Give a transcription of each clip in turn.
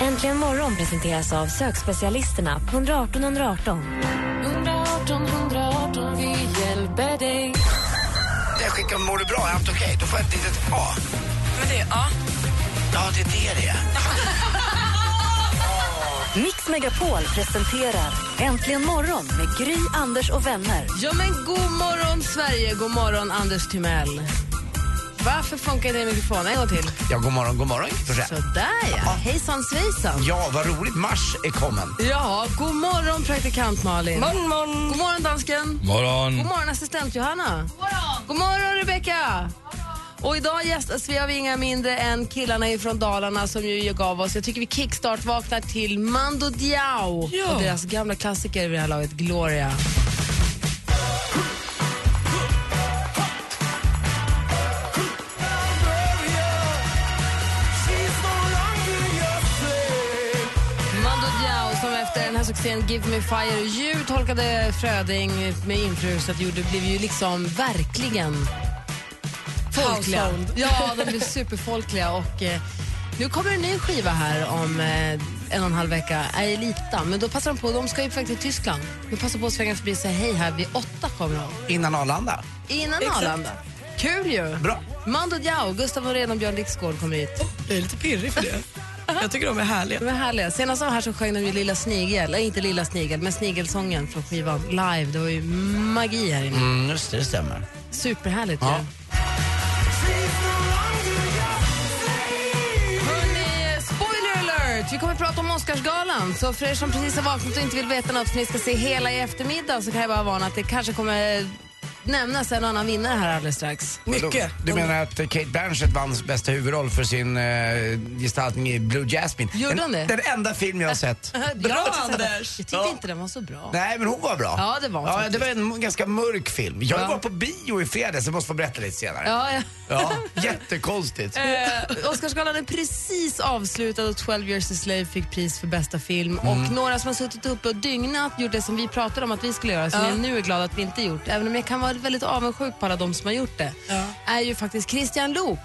Äntligen morgon presenteras av sökspecialisterna på 118 118. Jag skickar mår du bra, är allt okej? Då får jag ett litet A. Men det, ja. Ja, det är det det är. Mix Megapol presenterar Äntligen morgon med Gry, Anders och vänner. ja, men god morgon Sverige, god morgon Anders Timell. Varför funkar inte din mikrofon? En gång till. Ja, god morgon, god morgon. Sådär ja, hejsan svejsan. Ja, vad roligt. Mars är kommen. Ja, god morgon praktikant Malin. Morgon, morgon. God morgon dansken. Morgon. God morgon assistent Johanna. God morgon. God morgon Rebecka. Och idag gästas vi av inga mindre än killarna ifrån Dalarna som ju gav oss, jag tycker vi kickstart vaknar till Mando Diao och deras gamla klassiker vid det här laget, Gloria. Här succén Give Me Fire You tolkade Fröding med influencer gjorde blev ju liksom verkligen folkliga. Ja, de blev superfolkliga och eh, nu kommer en ny skiva här om eh, en och en halv vecka, Aelita. Men då passar de på, de ska ju faktiskt till Tyskland. De passar på att svänga förbi och säga hej här, vid åtta kommer de. Innan Arlanda. Innan Arlanda. Kul ju! Bra. Mando Diao, Gustav Norén och Björn Dixgård kommer hit. Jag är lite pirrig för det. Jag tycker de är härliga. De är härliga. Senast de var här så sjöng de ju Lilla Snigel, eller inte Lilla Snigel, men Snigelsången från skivan live. Det var ju magi här inne. Mm, just det, det stämmer. Superhärligt Ja. ju. Hörrni, spoiler alert! Vi kommer att prata om Oscarsgalan. Så för er som precis har vaknat och inte vill veta något för ni ska se hela i eftermiddag så kan jag bara varna att det kanske kommer nämnas en annan vinnare här alldeles strax. Mycket. Du menar att Kate Blanchett vann bästa huvudroll för sin uh, gestaltning i Blue Jasmine? Gjorde den, hon det? Den enda film jag har sett. Bra Anders. Jag tyckte Ja. inte den var så bra. Nej, men hon var bra. Ja, det var hon ja, faktiskt. Det var en ganska mörk film. Jag Ja. var på bio i fredags, jag måste få berätta lite senare. Ja, ja. Ja, jättekonstigt. Eh, Oscarsgalan är precis avslutad och 12 years a slave fick pris för bästa film. Och några som har suttit uppe och dygnat, gjort det som vi pratade om att vi skulle göra, som Ja. jag nu är glad att vi inte gjort, även om jag kan vara väldigt avundsjuk på alla de som har gjort det, Ja. är ju faktiskt Christian Lok.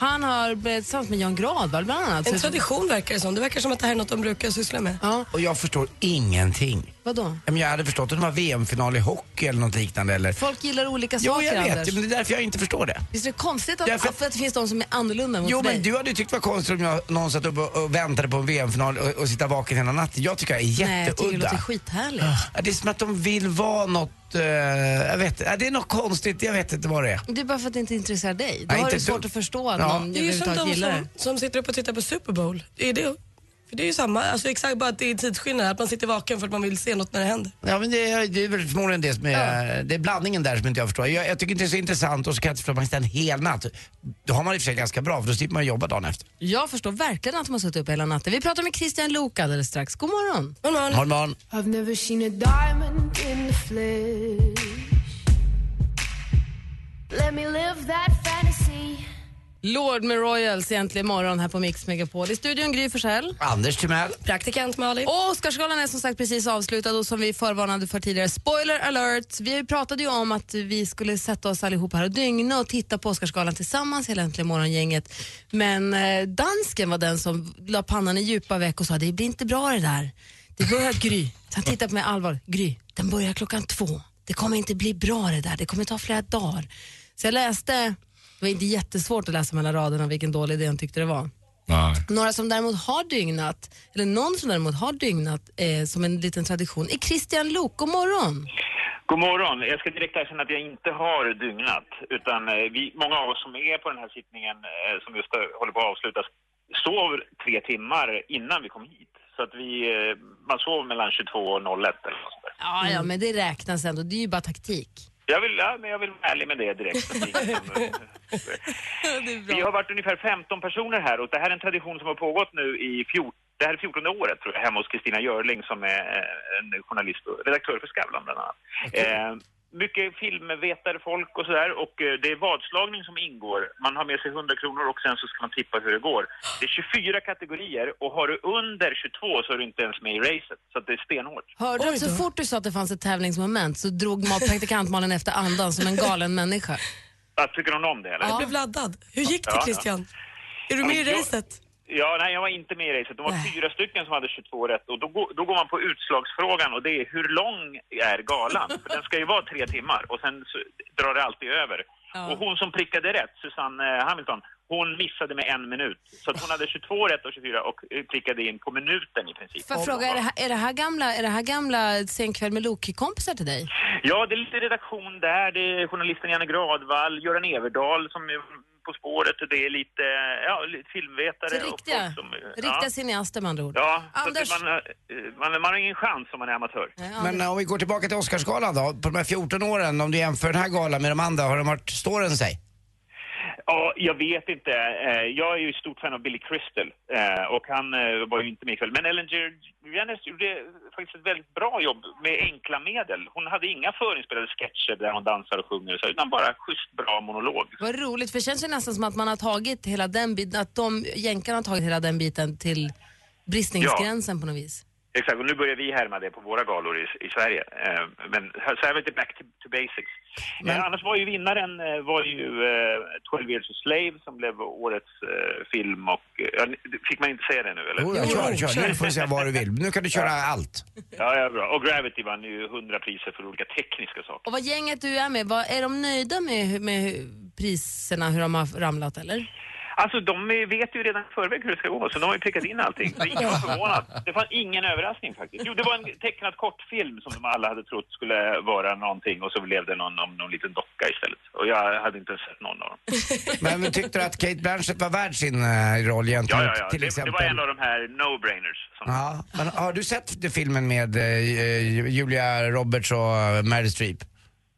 Han har blivit tillsammans med Jan Gradvall bland annat. En tradition verkar det som. Det verkar som att det här är något de brukar syssla med. Ja, Och jag förstår ingenting. vadå? Jag hade förstått att det var VM-final i hockey eller något liknande. Eller... Folk gillar olika Jo, saker, jag vet. Anders. Men det är därför jag inte förstår det. Visst är det konstigt att, Ja, för- för... att det finns de som är annorlunda mot Jo, dig? men du hade ju tyckt det var konstigt om jag någon satt upp och, väntade på en VM-final och, och sitta vaken hela natten. Jag tycker det är Nej, jag tycker det jätteudda. låter skithärligt. Ja, det är som att de vill vara något, eh, jag vet det är något konstigt, jag vet inte vad det är. Det är bara för att det inte intresserar dig. Då Nej, har inte du svårt dugg. att förstå att Ja. någon Det är ju som överhuvudtaget de gillar det. som, som sitter upp och tittar på Super Bowl. Det är det. För det är ju samma, alltså exakt bara att det är tidsskillnad. Att man sitter vaken för att man vill se något när det händer. Ja, men det, är- det är väl förmodligen det som är, det är blandningen där som inte jag förstår. Jag, jag tycker inte det är så intressant och så kan jag inte förstå att man sitter en hel natt. Då har man i och för sig ganska bra för då slipper man jobba dagen efter. Jag förstår verkligen att har suttit upp hela natten. Vi pratar med Christian Lok alldeles strax. God morgon. Men man, Har man I've never seen a diamond in the flesh. Let me live that fantasy. Lord med Royals egentligen morgon här på Mix Megapol. I studion Gry Forssell. Anders Timell. praktikant Malin. Och Oscarsgalan är som sagt precis avslutad och som vi förvarnade för tidigare, spoiler alert. Vi pratade ju om att vi skulle sätta oss allihop här och dygna och titta på Oscarsgalan tillsammans hela Äntligen morgongänget. Men eh, dansken var den som la pannan i djupa veck och sa det blir inte bra det där. Det börjar Gry. Så han tittade på mig allvar. Gry, den börjar klockan två. Det kommer inte bli bra det där. Det kommer ta flera dagar. Så jag läste, det var inte jättesvårt att läsa mellan raderna vilken dålig idé han tyckte det var. Några som däremot har dygnat, eller någon som däremot har dygnat eh, som en liten tradition, är Christian Lok. God morgon! God morgon. Jag ska direkt erkänna att jag inte har dygnat. Utan eh, vi, många av oss som är på den här sittningen, eh, som just eh, håller på att avslutas, sov tre timmar innan vi kom hit. Så att vi, eh, man sov mellan 22 och 01 eller något sånt där. Ja, ja, men det räknas ändå. Det är ju bara taktik. Jag vill, ja, men jag vill vara ärlig med det direkt. Att vi har varit ungefär 15 personer här och det här är en tradition som har pågått nu i 14 Det här är 14 året tror jag, hemma hos Kristina Görling som är eh, en journalist och redaktör för Skavlan bland annat. Eh, mycket filmvetare folk och sådär och eh, det är vadslagning som ingår. Man har med sig 100 kronor och sen så ska man tippa hur det går. Det är 24 kategorier och har du under 22 så är du inte ens med i racet. Så det är stenhårt. Hörde du att så fort du sa att det fanns ett tävlingsmoment så drog ma- praktikant Malin efter andan som en galen människa? Tycker hon om det eller? Jag blev laddad. Hur gick det Ja, ja. Christian? Är du med i Ja, racet? Ja, nej, jag var inte med i racet. De var fyra stycken som hade 22 rätt och då, går- då går man på utslagsfrågan och det är hur lång är galan? För den ska ju vara tre timmar och sen så drar det alltid över. Och hon som prickade rätt, Susanne eh, Hamilton, hon missade med en minut. Så hon hade 22 rätt och 24 och eh, prickade in på minuten i princip. Får jag fråga, är det, här, är, det här gamla, är det här gamla Sen kväll med Loki-kompisar till dig? Ja, det är lite redaktion där. Det är journalisten Janne Gradvall, Göran Everdal som På spåret. och Det är lite, ja, lite filmvetare. Så och riktiga, folk som, ja. riktiga cineaster med andra ord. Ja, Anders- man, eh, man, man har ingen chans om man är amatör. Men eh, om vi går tillbaka till Oscarsgalan då, på de här 14 åren, om du jämför den här galan med de andra, har de varit, står den sig? Ja, jag vet inte. Eh, Jag är ju stort fan av Billy Crystal eh, och han eh, var ju inte med ikväll. Men Ellen DeGeneres gjorde faktiskt ett väldigt bra jobb med enkla medel. Hon hade inga förinspelade sketcher där hon dansar och sjunger och så, utan bara schysst bra monolog. Vad roligt, för det känns ju nästan som att man har tagit hela den biten, att de jänkarna har tagit hela den biten till bristningsgränsen på något vis. Exakt, och nu börjar vi härma det på våra galor i, i Sverige. Eh, Men så här var det back to, to basics. Men annars var ju vinnaren eh, var ju eh, 12 years a slave som blev årets eh, film och... eh, Ja, fick man inte säga det nu eller? Jo, jag kör, kör. Nu får du säga vad du vill. Nu kan du köra allt. Ja, ja, bra. Och Gravity vann ju 100 priser för olika tekniska saker. Och vad gänget du är med, vad, är de nöjda med, med priserna, hur de har ramlat eller? Alltså de vet ju redan i förväg hur det ska gå, så de har ju prickat in allting. Ingen var förvånad. Det fanns ingen överraskning faktiskt. Jo, det var en tecknad kortfilm som de alla hade trott skulle vara någonting och så blev det någon, någon, någon liten docka istället. Och jag hade inte sett någon av dem. Men tyckte du att Kate Blanchett var värd sin eh, roll gentemot Ja, ja, ja. till Det, det exempel? var en av de här no-brainers. Ja, men har du sett det- filmen med eh, Julia Roberts och eh, Meryl Streep?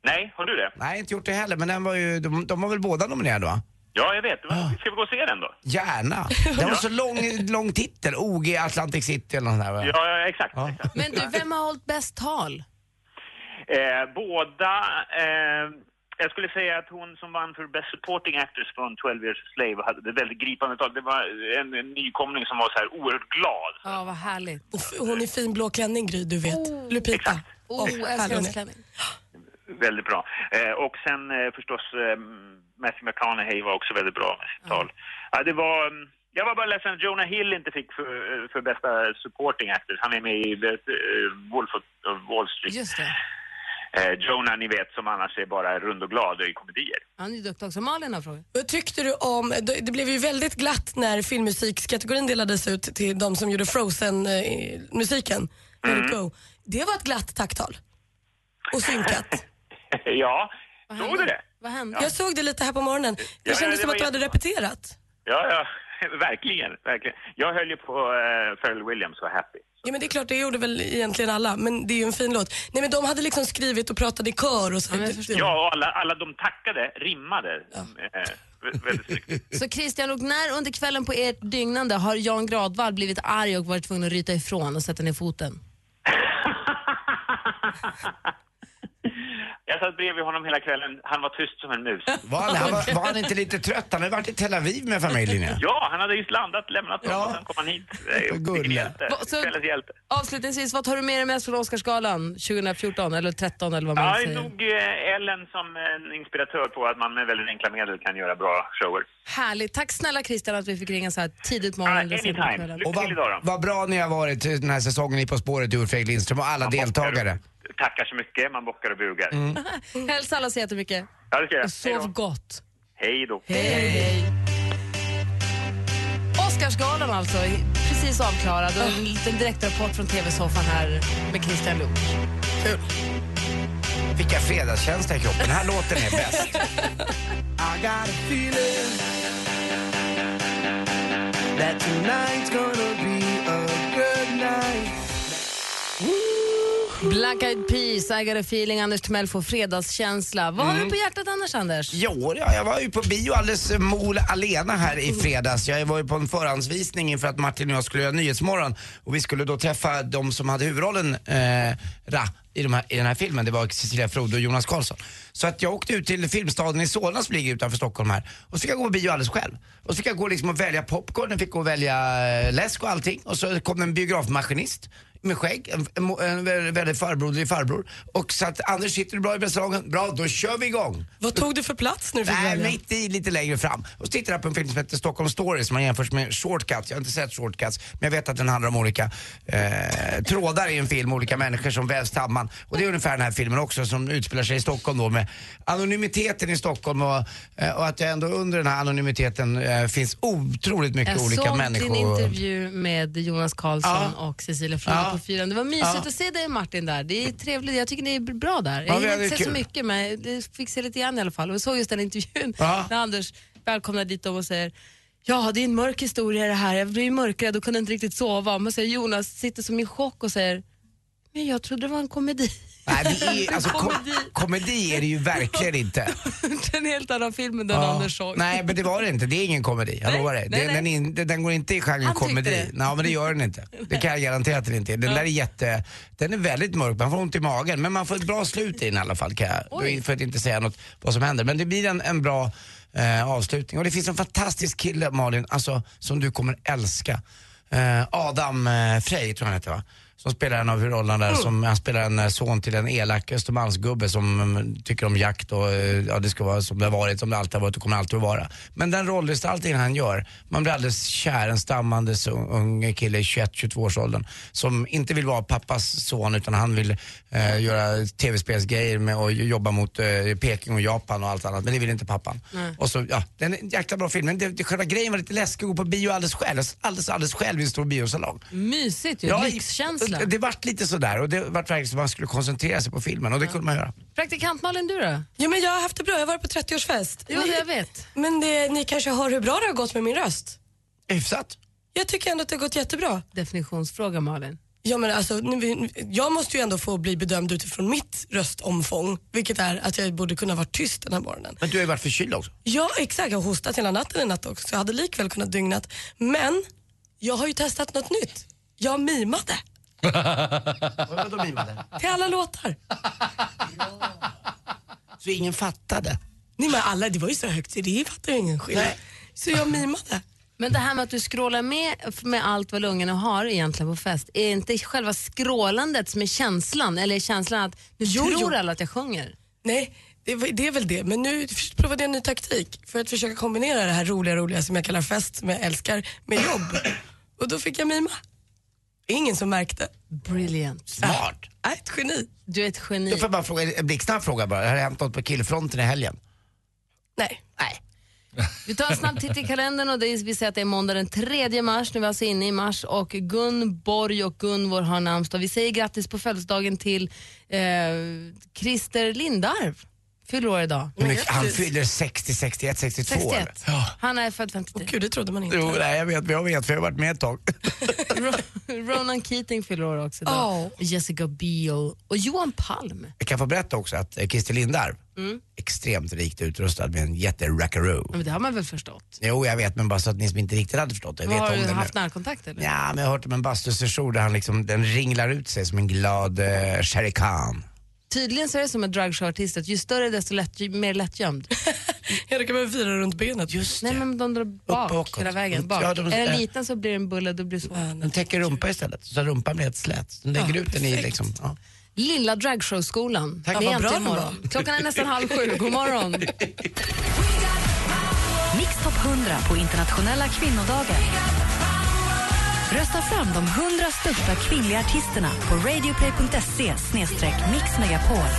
Nej, har du det? Nej, inte gjort det heller, men den var ju, de, de var väl båda nominerade va? Ja, jag vet. Ska vi gå och se den då? Gärna. Den var så lång, lång titel, OG Atlantic City eller nåt där va? Ja, ja exakt. exakt. Men du, vem har hållit bäst tal? Eh, båda... Eh, jag skulle säga att hon som vann för Best Supporting Actress från 12 Years a Slave hade det väldigt gripande tal. Det var en, en nykomling som var så här oerhört glad. Ja, vad härligt. Och f- hon i fin blå klänning Gry, du vet. Lupita. Oh, Åh, älskar hennes klänning. Väldigt bra. Eh, och sen eh, förstås eh, Matthew McConaughey var också väldigt bra med sitt tal. Ja, det var... mm, Jag var bara ledsen att Jonah Hill inte fick för, för bästa supporting actor. Han är med i uh, Wolf of Wall Street. Just det. Eh, Jonah, ni vet, som annars är bara rund och glad i komedier. Han är ju duktig också. Malin har frågat. Vad tyckte du om, det det blev ju väldigt glatt när filmmusikskategorin delades ut till de som gjorde Frozen-musiken. Mm. Go. Det var ett glatt tacktal. Och synkat. ja, såg du det? Vad hände? Jag såg det lite här på morgonen. Det Ja, kändes det som att du hade repeterat. Ja, ja, verkligen, verkligen. Jag höll ju på uh, Pharrell Williams och Happy. Ja men det är klart, det gjorde väl egentligen alla. Men det är ju en fin låt. Nej men de hade liksom skrivit och pratade i kör och så. Ja, och alla, alla de tackade rimmade. Eh, vä- väldigt snyggt. Så Christian, och när under kvällen på ert dygnande har Jan Gradvall blivit arg och varit tvungen att ryta ifrån och sätta ner foten? Jag satt bredvid honom hela kvällen. Han var tyst som en mus. Var han, han var, var han inte lite trött? Han hade varit i Tel Aviv med familjen ja. Ja, han hade just landat, lämnat dem och sen kom han hit. Kvällens hjälte. Avslutningsvis, vad tar du med dig mest från Oscarsgalan 2014 eller 13 eller vad man Ja, säger? nog eh, Ellen som en inspiratör på att man med väldigt enkla medel kan göra bra shower. Härligt. Tack snälla Christian att vi fick ringa så här tidigt på morgonen. eller sent på anytime. kvällen. Och vad, bra ni har varit den här säsongen i På spåret, du och Fredrik Lindström och alla deltagare. Tackar så mycket, man bockar och bugar. Mm. Hälsa alla så jättemycket. Ja, det ska jag. Och sov gott. Hej då. Hej, hej. Oscarsgalan alltså, precis avklarad och en liten direktrapport från TV-soffan här med Christian Luuk. Kul. Fick jag fredagskänsla i kroppen. Den här låten är bäst. I got a feeling that tonight's gonna be Black Eyed Peas, I got a feeling, Anders Timell får fredagskänsla. Vad har Mm. du på hjärtat annars Anders? Jo, ja, jag var ju på bio alldeles mol alena här i fredags. Jag var ju på en förhandsvisning inför att Martin och jag skulle göra Nyhetsmorgon och vi skulle då träffa de som hade huvudrollen eh, ra, i, de här, i den här filmen. Det var Cecilia Frode och Jonas Karlsson. Så att jag åkte ut till Filmstaden i Solna som ligger utanför Stockholm här och så fick jag gå på bio alldeles själv. Och så fick jag gå liksom och välja popcorn, jag fick gå och välja eh, läsk och allting och så kom en biografmaskinist med skägg, en, en, en, väldigt farbroderlig farbror. Och så att Anders sitter du bra i restaurangen? Bra, då kör vi igång. Vad tog du för plats nu? Nej, mitt i, lite längre fram. Och så tittar jag på en film som heter Stockholm Story som har jämförts med Shortcuts. Jag har inte sett Shortcuts, men jag vet att den handlar om olika eh, trådar i en film, olika människor som vävs samman. Och det är ungefär den här filmen också som utspelar sig i Stockholm då med anonymiteten i Stockholm och, eh, och att det ändå under den här anonymiteten eh, finns otroligt mycket Jag olika såg människor. din intervju med Jonas Karlsson och Cecilia Frode Ja. på fyran. Det var mysigt Ja. att se dig Martin där. Det är trevligt, jag tycker ni är bra där. Ja, Jag har inte sett så mycket men jag fick se lite grann i alla fall. Och jag såg just den intervjun Ja. när Anders välkomnar dit dem och säger Ja, det är en mörk historia det här. Jag blev ju mörkrädd och kunde inte riktigt sova. Men säger Jonas sitter som i chock och säger Men jag trodde det var en komedi. Nej, det är, alltså, kom, komedi är det ju verkligen inte. en helt annan film än den Ja. Anders såg. Nej, men det var det inte. Det är ingen komedi. Jag Nej, lovar det. nej, Den, den, är inte- den går inte i genren Han komedi. det. Nej, men det gör den inte. Det kan jag garantera att den inte är. Den där är jätte... Den är väldigt mörk. Man får ont i magen. Men man får ett bra slut i den i alla fall. Kan jag, för att inte säga något vad som händer. Men det blir en, en bra eh, avslutning. Och det finns en fantastisk kille, Malin, alltså, som du kommer älska. Eh, Adam eh, Frey, tror jag han heter va? Som spelar en av huvudrollerna där. Som, han spelar en eh, son till en elak Östermalmsgubbe som mm, tycker om jakt och eh, ja, det ska vara som det har varit, som det alltid har varit och kommer alltid att vara. Men den rollgestaltningen han gör, man blir alldeles kär. En stammandes un- ung kille i 21-22 års åldern som inte vill vara pappas son utan han vill eh, göra tv-spelsgrejer med och jobba mot eh, Peking och Japan och allt annat. Men det vill inte pappan. Nej. Och så, ja, den är en jäkla bra film. Men det, det, själva grejen var lite läskig att gå på bio alldeles själv. Alldeles, alldeles själv i en stor biosalong. Mysigt ju, Ja, lyxkänsla. Det, det vart lite sådär och det vart verkligen som att man skulle koncentrera sig på filmen och det kunde man göra. Praktikant Malin, du då? Ja, men jag har haft det bra, jag har varit på 30-årsfest. Jo, det jag vet. Men det, ni kanske hör hur bra det har gått med min röst? Hyfsat. Jag tycker ändå att det har gått jättebra. Definitionsfråga Malin. Ja, men alltså, nu- jag måste ju ändå få bli bedömd utifrån mitt röstomfång, vilket är att jag borde kunna vara tyst den här morgonen. Men du har ju varit förkyld också. Ja, exakt. Jag har hostat hela natten i natt också, så jag hade likväl kunnat dygnat. Men jag har ju testat något nytt. Jag mimade Vadå mimade? till alla låtar. Så ingen fattade? Nej, men alla, det var ju så högt så det fattar ju ingen skillnad. Så jag mimade. Men det här med att du scrollar med, med allt vad lungorna har egentligen på fest, är inte själva scrollandet som är känslan? Eller är känslan att nu Jo, tror jo. alla att jag sjunger? Nej, det, det är väl det. Men nu provade jag en ny taktik för att försöka kombinera det här roliga, roliga som jag kallar fest, som jag älskar, med jobb. Och då fick jag mima. Ingen som märkte. Brilliant. Smart. Äh, ett geni. Du är ett geni. Då får jag bara fråga, en blixtsnabb fråga bara. Har det hänt något på killfronten i helgen? Nej. Nej. Vi tar en snabb titt i kalendern och det är, vi säger att det är måndag den 3 mars, nu är vi alltså inne i mars och Gun Borg och Gunvor har namnsdag. Vi säger grattis på födelsedagen till eh, Christer Lindarw. Fyller år idag. Mycket, han fyller 60, 61, 62 år. 61. Han är född 53. Gud, det trodde man inte. Jo, nej, jag vet, jag vet för jag har varit med ett tag. Ro- Ronan Keating fyller år också idag. Oh. Jessica Biel och Johan Palm. Jag kan få berätta också att eh, Christer Lindarw, extremt rikt utrustad med en jätte-rackaroo. Men det har man väl förstått? Jo, jag vet, men bara så att ni som inte riktigt hade förstått det. Jag vet har om du det nu. haft närkontakt eller? Ja, men jag har hört om en bastusession där han liksom, den ringlar ut sig som en glad uh, Shere Khan. Tydligen så är det som en dragshowartist att ju större desto lätt, ju mer lättgömd. Ja, då kan man fira runt benet. Just Nej men de drar bak bakåt. hela vägen. Bak. Ja, de- är den äh. liten så blir den bulle, då blir det så. Den täcker rumpa istället, så rumpan blir helt slät. Den lägger Ja, ut den i liksom, ja. Lilla dragshowskolan. Tack. Det Ja, är vad bra äntligen den morgon. Klockan är nästan halv sju. God morgon. Mix Top 100 på internationella kvinnodagen. Rösta fram de 100 största kvinnliga artisterna på radioplay.se mixmegapol.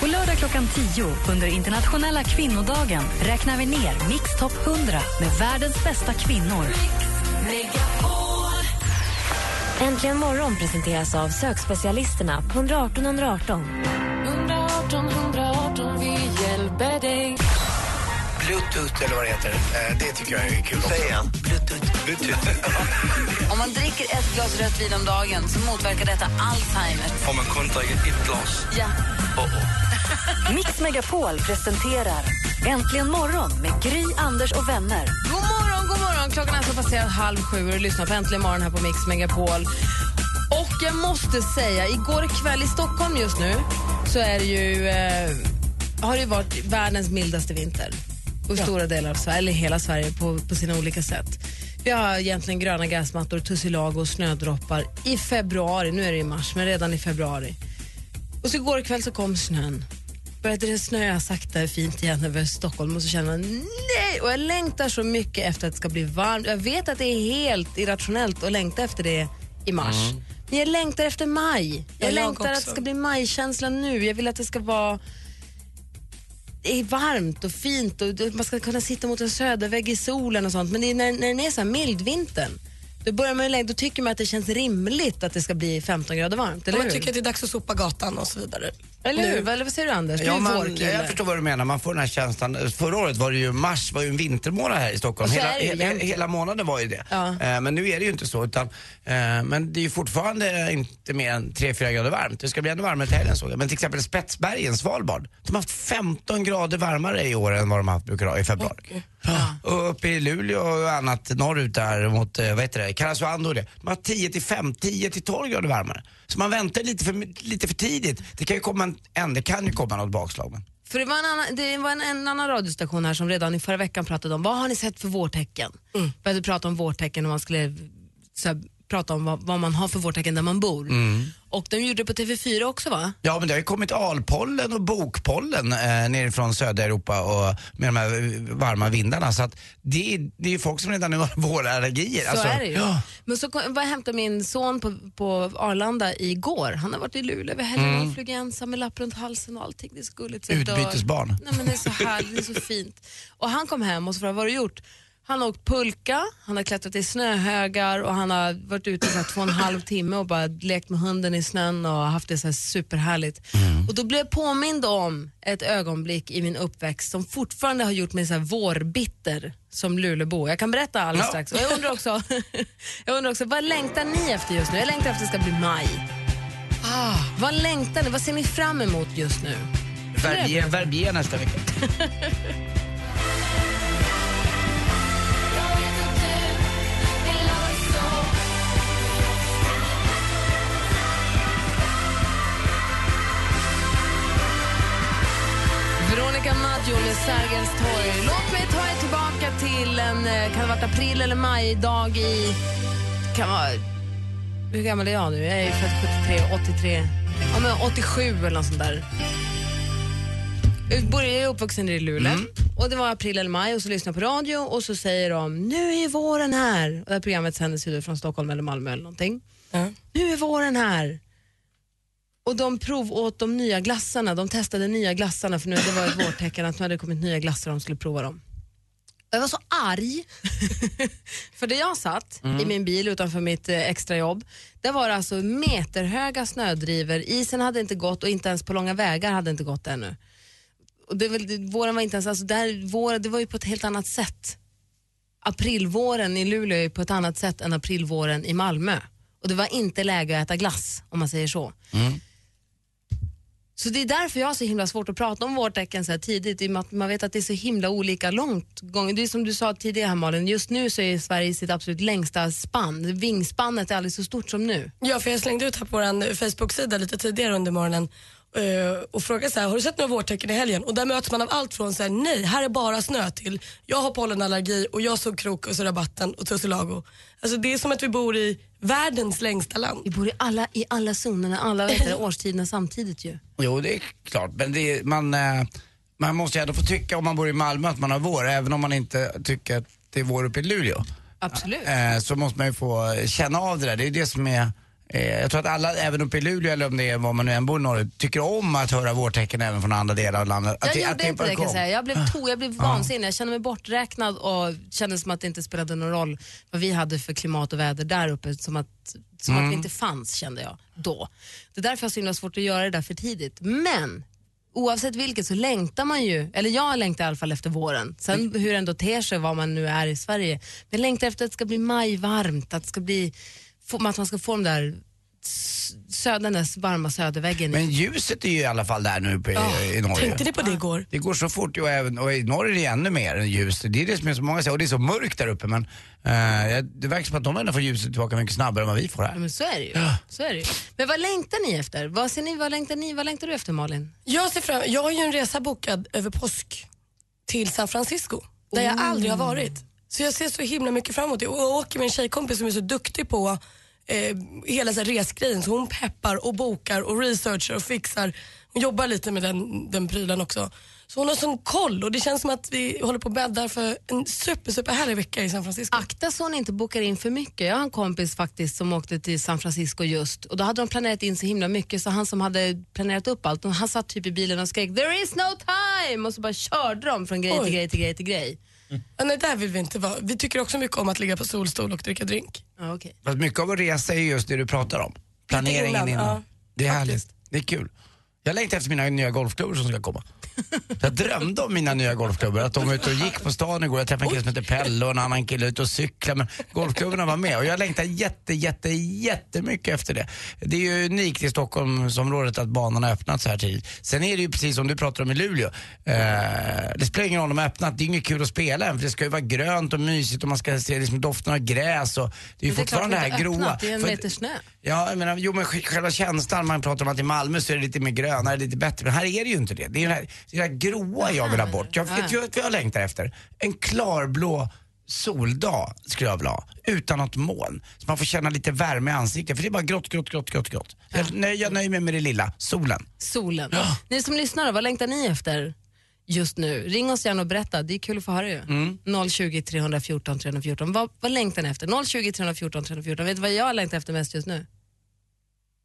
På lördag klockan 10 under internationella kvinnodagen räknar vi ner Mix Top 100 med världens bästa kvinnor. Äntligen morgon presenteras av sökspecialisterna på 118 118. 118 118, vi hjälper dig. Bluetooth eller vad det heter. Eh, det tycker jag är kul också. Säg igen. Bluetooth. Bluetooth. Om man dricker ett glas rött vin om dagen så motverkar detta Alzheimer. Om man kun dricker ett glas. Ja. Mix Megapol presenterar Äntligen morgon med Gry, Anders och vänner. God morgon, god morgon. Klockan är så passerat halv sju och du lyssnar på Äntligen morgon här på Mix Megapol. Och jag måste säga, igår kväll i Stockholm just nu så är det ju, eh, har det varit världens mildaste vinter. Och stora delar av Sverige, eller hela Sverige på, på sina olika sätt. Vi har egentligen gröna gräsmattor, tussilago och snödroppar i februari. Nu är det i mars, men redan i februari. Och så igår kväll så kom snön. Började det snöa sakta fint igen över Stockholm och så känner man nej! Och jag längtar så mycket efter att det ska bli varmt. Jag vet att det är helt irrationellt att längta efter det i mars. Men jag längtar efter maj. Jag, Ja, jag längtar att också. det ska bli majkänsla nu. Jag vill att det ska vara det är varmt och fint och man ska kunna sitta mot en södervägg i solen och sånt. Men det är när, när den är så här mild vintern, då, börjar man, ju då tycker man att det känns rimligt att det ska bli 15 grader varmt. Eller Man hur? tycker att det är dags att sopa gatan och så vidare. Eller Nu. hur? Vad- Eller vad säger du Anders? Du Ja, är man, jag förstår vad du menar. Man får den här känslan. Förra året var det ju mars, var ju en vintermånad här i Stockholm. Hela, hela, hela månaden var ju det. Ja. Eh, men nu är det ju inte så. Utan, eh, men det är ju fortfarande inte mer än 3-4 grader varmt. Det ska bli ännu varmare till helgen såg jag. Men till exempel Spetsbergen, Svalbard. De har haft 15 grader varmare i år än vad de haft, brukar ha i februari. Ja. Och uppe i Luleå och annat norrut där mot, eh, vad heter det, Karesuando och det. De har 10 till 5, 10 till 12 grader varmare. Så man väntar lite för, lite för tidigt. Det kan ju komma en, en, det kan ju komma något bakslag. Men. För det var, en annan, det var en, en annan radiostation här som redan i förra veckan pratade om vad har ni sett för vårtecken? Mm. Började prata om vårtecken och man skulle så här, prata om vad, vad man har för vårtecken där man bor. Och de gjorde det på TV4 också va? Ja, men det har ju kommit alpollen och bokpollen eh, nerifrån södra Europa och med de här eh, varma vindarna. Så att det, är- det är ju folk som redan nu har vårallergier. Så Alltså, är det ju. Ja. Men så kom, var jag hämtade min son på, på Arlanda igår. Han har varit i Luleå över helgen Mm. och flög ensam med lapp runt halsen och allting. Det är så gulligt. Utbytesbarn. Nej, men det är så härligt, det är så fint. Och han kom hem och så frågade vad har du gjort? Han har åkt pulka, han har klättrat i snöhögar och han har varit ute i två och en halv timme och bara lekt med hunden i snön och haft det så här superhärligt. Mm. Och då blev jag påmind om ett ögonblick i min uppväxt som fortfarande har gjort mig så här vårbitter som Lulebo. Jag kan berätta alldeles Ja. strax. Och jag undrar också, jag undrar också, vad längtar ni efter just nu? Jag längtar efter att det ska bli maj. Ah, vad längtar ni? Vad ser ni fram emot just nu? Verbier, Verbier nästa vecka. Veronica Maggio med Sergels torg. Låt mig ta er tillbaka till en, eh, kan det varit april eller majdag i, kan vara, hur gammal är jag nu? Jag är född 73, 83, ja men 87 eller något sånt där. Jag är uppvuxen i Luleå och det var april eller maj och så lyssnar jag på radio och så säger de nu är våren här. Och det här programmet sändes ju från Stockholm eller Malmö eller någonting. Nu är våren här. Och de provåt de nya glassarna, de testade nya glassarna för nu det var ett vårtecken att nu hade det kommit nya glassar och de skulle prova dem. Jag var så arg. för där jag satt i min bil utanför mitt eh, extrajobb, där var det alltså meterhöga snödrivor. Isen hade inte gått och inte ens på långa vägar hade inte gått ännu. Och det, våren var inte ens, alltså där, våren, det var ju på ett helt annat sätt. Aprilvåren i Luleå är ju på ett annat sätt än aprilvåren i Malmö. Och det var inte läge att äta glass om man säger så. Så det är därför jag har så himla svårt att prata om vårtecken så här tidigt, i och med att man vet att det är så himla olika långt gång. Det är som du sa tidigare här Malin, just nu så är Sverige i sitt absolut längsta spann. Vingspannet är aldrig så stort som nu. Ja, för jag slängde ut här på vår Facebook-sida lite tidigare under morgonen och frågade så här, har du sett några vårtecken i helgen? Och där möts man av allt från så här, nej, här är bara snö till, jag har pollenallergi och jag såg krokus och rabatten och tussilago. Alltså det är som att vi bor i världens längsta land. Vi bor i alla, i alla zonerna, alla vet det, årstiderna samtidigt ju. Jo, det är klart. Men det är, man, eh, man måste ju ändå få tycka om man bor i Malmö att man har vår, även om man inte tycker att det är vår uppe i Luleå. Absolut. Eh, så måste man ju få känna av det där. Det är det som är eh, jag tror att alla, även uppe i Luleå eller om det är var man nu än bor norrut, tycker om att höra vårtecken även från andra delar av landet. Jag att det, gjorde att det inte det kan jag säga. Jag blev, to, jag blev Ja. vansinnig. Jag kände mig borträknad och kände som att det inte spelade någon roll vad vi hade för klimat och väder där uppe. Som att, som att Mm. vi inte fanns kände jag då. Det är därför jag har så himla svårt att göra det där för tidigt. Men oavsett vilket så längtar man ju, eller jag längtar i alla fall efter våren. Sen hur det ändå ter sig var man nu är i Sverige. Men jag längtar efter att det ska bli majvarmt, att, det ska bli, att man ska få de där sö, den där varma söderväggen. Men ljuset är ju i alla fall där nu på, i Norge. Tänkte ni på det igår? Det går så fort och, även, och i Norge är det ännu mer än ljus. Det är det som är så många säger och det är så mörkt där uppe men eh, det verkar som att de ändå får ljuset tillbaka mycket snabbare än vad vi får Ja, här. men så är det ju. Så är det ju. Men vad längtar ni efter? Vad, ser ni, vad, längtar ni, vad längtar du efter Malin? Jag ser fram Jag har ju en resa bokad över påsk till San Francisco där jag aldrig har varit. Så jag ser så himla mycket fram emot det. Och jag åker med en tjejkompis som är så duktig på eh, hela så här resgrejen. Så hon peppar och bokar och researchar och fixar. Hon jobbar lite med den, den prylen också. Så hon har sån koll och det känns som att vi håller på att bädda för en super, super härlig vecka i San Francisco. Akta så hon inte bokar in för mycket. Jag har en kompis faktiskt som åkte till San Francisco just och då hade de planerat in så himla mycket så han som hade planerat upp allt, han satt typ i bilen och skrek “There is no time” och så bara körde de från grej Oj. till grej till grej till grej. Ja, nej, där vill vi inte vara. Vi tycker också mycket om att ligga på solstol och dricka drink. Ja, okay. Fast mycket av att resa är just det du pratar om. Planeringen innan, ja. det är härligt. Det är kul. Jag längtar efter mina nya golfklubbor som ska komma. Jag drömde om mina nya golfklubbor, att de var ute och gick på stan igår. Jag träffade en kille som heter Pelle och en annan kille ute och cyklade. Men golfklubborna var med och jag längtar jätte, jätte, jättemycket efter det. Det är ju unikt i Stockholmsområdet att banan har öppnat så här tidigt. Sen är det ju precis som du pratar om i Luleå. Eh, det spelar ingen roll om de har öppnat, det är inget kul att spela än för det ska ju vara grönt och mysigt och man ska se liksom doften av gräs och det är ju Men det är klart fortfarande det här öppnat, det är en meter snö. Ja, jag menar, jo men sj- själva känslan, man pratar om att i Malmö så är det lite mer grönare, lite bättre. Men här är det ju inte det. Det är ju det här, det är det här gråa jag vill ha bort. Jag vet ju vad jag längtar efter. En klarblå soldag skulle jag vilja ha. Utan något moln. Så man får känna lite värme i ansiktet. För det är bara grått, grått, grått, grått, grått. Jag, nöj, jag nöjer mig med det lilla, solen. Solen. Ni som lyssnar då, vad längtar ni efter just nu? Ring oss gärna och berätta, det är kul att få höra ju. Mm. 020 314 314. Vad, vad längtar ni efter? 020 314 314. Vet du vad jag längtar efter mest just nu?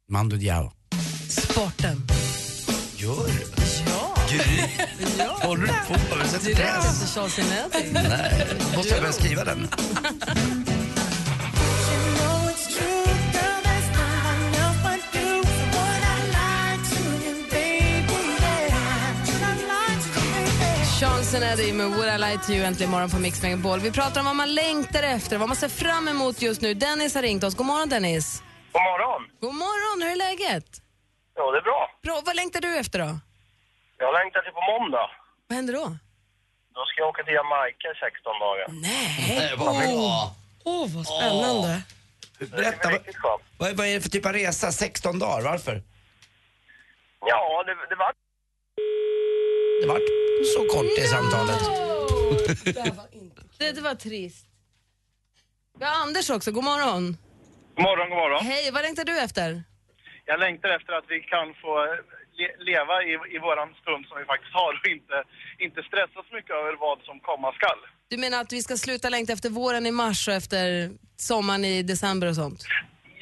Mando Diao. Sporten. Gör du? Ja. Gry. Håller du på? Sätter press? Charles Sinetti. Nej, måste jag börja skriva den? Sinetti med Would I Lie To You äntligen morgon på Mix Megapol. Vi pratar om vad man längtar efter, vad man ser fram emot just nu. Dennis har ringt oss. God morgon Dennis. God morgon. God morgon, hur är läget? Ja, det är bra. Bra, vad längtar du efter då? Jag längtar till på måndag. Vad händer då? Då ska jag åka till Jamaica i 16 dagar. Nej! vad bra. Åh, oh, vad spännande. Berätta, vad, vad, vad är det för typ av resa? 16 dagar, varför? Ja, det, det var... Det vart så kort det samtalet. Det, det var trist. Vi har Anders också, god morgon. God morgon, god morgon. Hej, vad längtar du efter? Jag längtar efter att vi kan få le leva i, i våran stund som vi faktiskt har och inte, inte stressa så mycket över vad som komma skall. Du menar att vi ska sluta längta efter våren i mars och efter sommaren i december och sånt?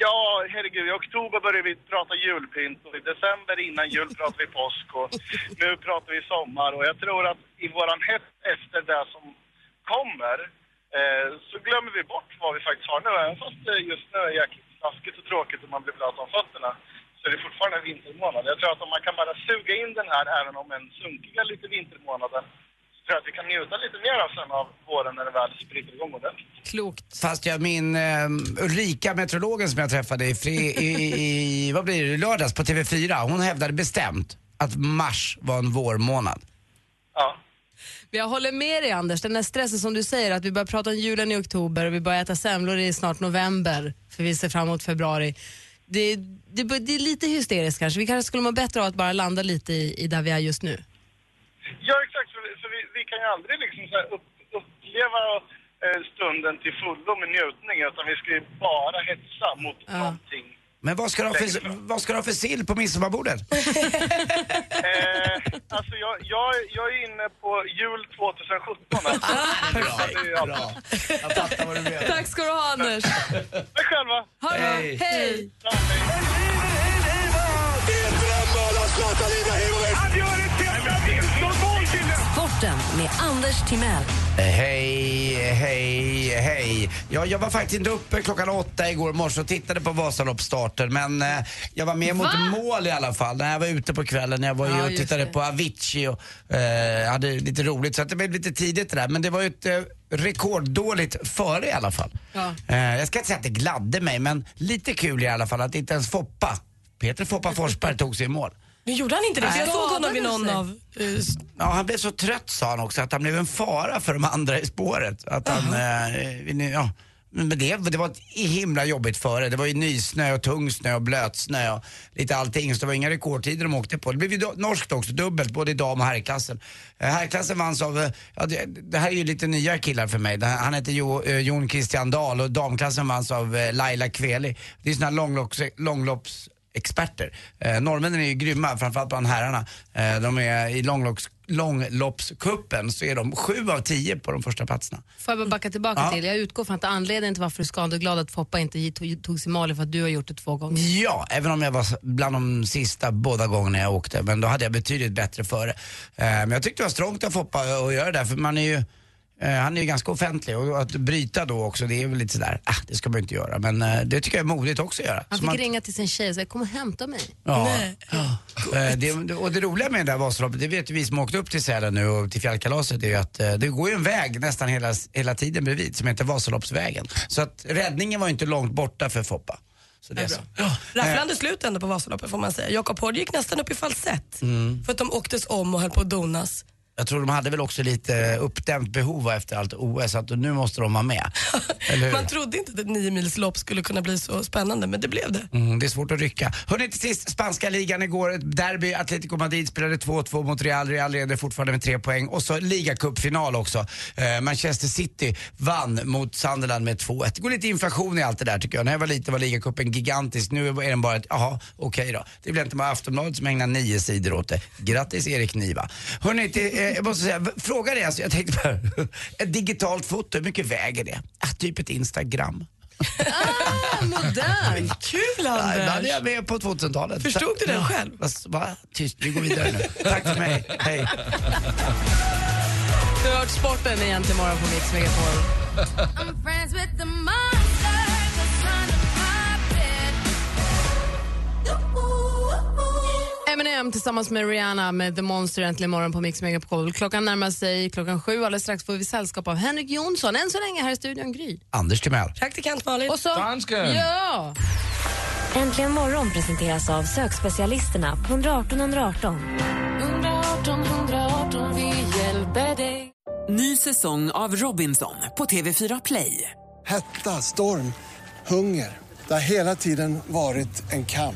Ja, herregud, i oktober börjar vi prata julpynt och i december innan jul pratar vi påsk och nu pratar vi sommar och jag tror att i våran hett efter det som kommer eh, så glömmer vi bort vad vi faktiskt har nu. Även fast just nu är jäkligt taskigt och tråkigt och man blir blöt om fötterna så är det fortfarande en vintermånad. Jag tror att om man kan bara suga in den här även om en sunkiga lite vintermånaden så tror jag att vi kan njuta lite mer av sen av våren när det väl spritter igång ordentligt. Klokt. Fast jag, min eh, Ulrika, meteorologen som jag träffade i, fri, i, i vad blir det, lördags på TV4, hon hävdade bestämt att mars var en vårmånad. Ja. Jag håller med dig Anders, den här stressen som du säger att vi börjar prata om julen i oktober och vi börjar äta semlor i snart november för vi ser fram emot februari. Det, det, det är lite hysteriskt kanske, vi kanske skulle må bättre av att bara landa lite i, i där vi är just nu. Ja, exakt. För, vi- för vi, vi kan ju aldrig liksom så upp, uppleva eh, stunden till fullo med njutning utan vi ska ju bara hetsa mot någonting. Men vad ska du ha för, vad ska du ha för sill på midsommarbordet? Eh, alltså jag, jag, jag är inne på jul 2017. Alltså. bra, bra. Jag fattar vad du menar. Tack ska du ha Anders. Tack själva. Ha det bra. Hej. Hej. Sporten med Anders Timell. Hej, hej, hej. Ja, jag var faktiskt inte uppe klockan åtta igår morse och tittade på Vasaloppsstarten men eh, jag var med mot Va? mål i alla fall när jag var ute på kvällen. Jag var ju Ja, och tittade på Avicii och eh, hade lite roligt så att det blev lite tidigt det där. Men det var ju ett eh, rekorddåligt före i alla fall. Ja. Eh, jag ska inte säga att det gladde mig men lite kul i alla fall att inte ens Foppa, Peter Foppa Forsberg tog sig i mål. Nu gjorde han inte det, för jag såg honom i någon av... eh, Ja, han blev så trött sa han också att han blev en fara för de andra i spåret. Att han, eh, ja. Men det, det var ett himla jobbigt före. Det var ju nysnö och tung snö och blötsnö och lite allting. Så det var inga rekordtider de åkte på. Det blev ju norskt också, dubbelt, både i dam och herrklassen. Eh, herrklassen vanns av, eh, ja, det, det här är ju lite nya killar för mig. Han heter jo, eh, Jon Christian Dahl och damklassen vanns av eh, Laila Kveli. Det är såna här långlopps, långlopps experter. Eh, norrmännen är ju grymma, framförallt bland herrarna. Eh, de är i långlopps, långloppskuppen så är de sju av tio på de första platserna. Får jag bara backa tillbaka Ja. till, jag utgår från att anledningen till varför du är skadeglad att Foppa inte tog, tog sig i mål är för att du har gjort det två gånger. Ja, även om jag var bland de sista båda gångerna jag åkte. Men då hade jag betydligt bättre före. Eh, men jag tyckte det var strångt av Foppa att göra det där, för man är ju han är ju ganska offentlig och att bryta då också, det är väl lite sådär, ah, det ska man inte göra. Men eh, det tycker jag är modigt också att göra. Han fick man- ringa till sin tjej och säga kom och hämta mig. Ja. Ja. Eh, Det, och det roliga med det där Vasaloppet, det vet ju vi som åkte upp till Sälen nu och till fjällkalaset, är ju att eh, det går ju en väg nästan hela, hela tiden bredvid som heter Vasaloppsvägen. Så att räddningen var ju inte långt borta för Foppa. Så det är så. Ja. Rafflande slut ändå på Vasaloppet får man säga. Jakob Hård gick nästan upp i falsett. Mm. För att de åktes om och höll på att donas. Jag tror de hade väl också lite uppdämt behov efter allt OS, att nu måste de vara med. Man trodde inte att ett nio mils lopp skulle kunna bli så spännande, men det blev det. Mm, det är svårt att rycka. Hörrni, till sist, spanska ligan igår, ett derby. Atletico Madrid spelade 2-2 mot Real. Real leder fortfarande med tre poäng. Och så ligacupfinal också. Eh, Manchester City vann mot Sunderland med 2-1. Det går lite inflation i allt det där tycker jag. När jag var liten var ligacupen gigantisk. Nu är den bara ett, jaha, okej då. Det blir inte bara Aftonbladet som ägnar nio sidor åt det. Grattis Erik Niva. Hörrni, till, jag måste säga, v- fråga dig alltså, jag tänkte bara, ett digitalt foto, hur mycket väger det? Ah, typ ett Instagram. Ah, modern! Kul Nej, det hade Anders! jag med på 2000-talet. Förstod du den Ja. själv? Va? va? Tyst, vi går vidare nu. Tack för mig. Hej. Du har hört sporten igen till morgon på Mix Megapol. Eminem tillsammans med Rihanna med The Monster äntligen morgon på Mix Megapol. Klockan närmar sig klockan sju. Alldeles strax får vi sällskap av Henrik Jonsson. Än så länge här i studion Gry. Anders Timell. Praktikant Malin. Och så... Ja! Äntligen morgon presenteras av sökspecialisterna på 118 118. 118 118, vi hjälper dig. Ny säsong av Robinson på TV4 Play. Hetta, storm, hunger. Det har hela tiden varit en kamp.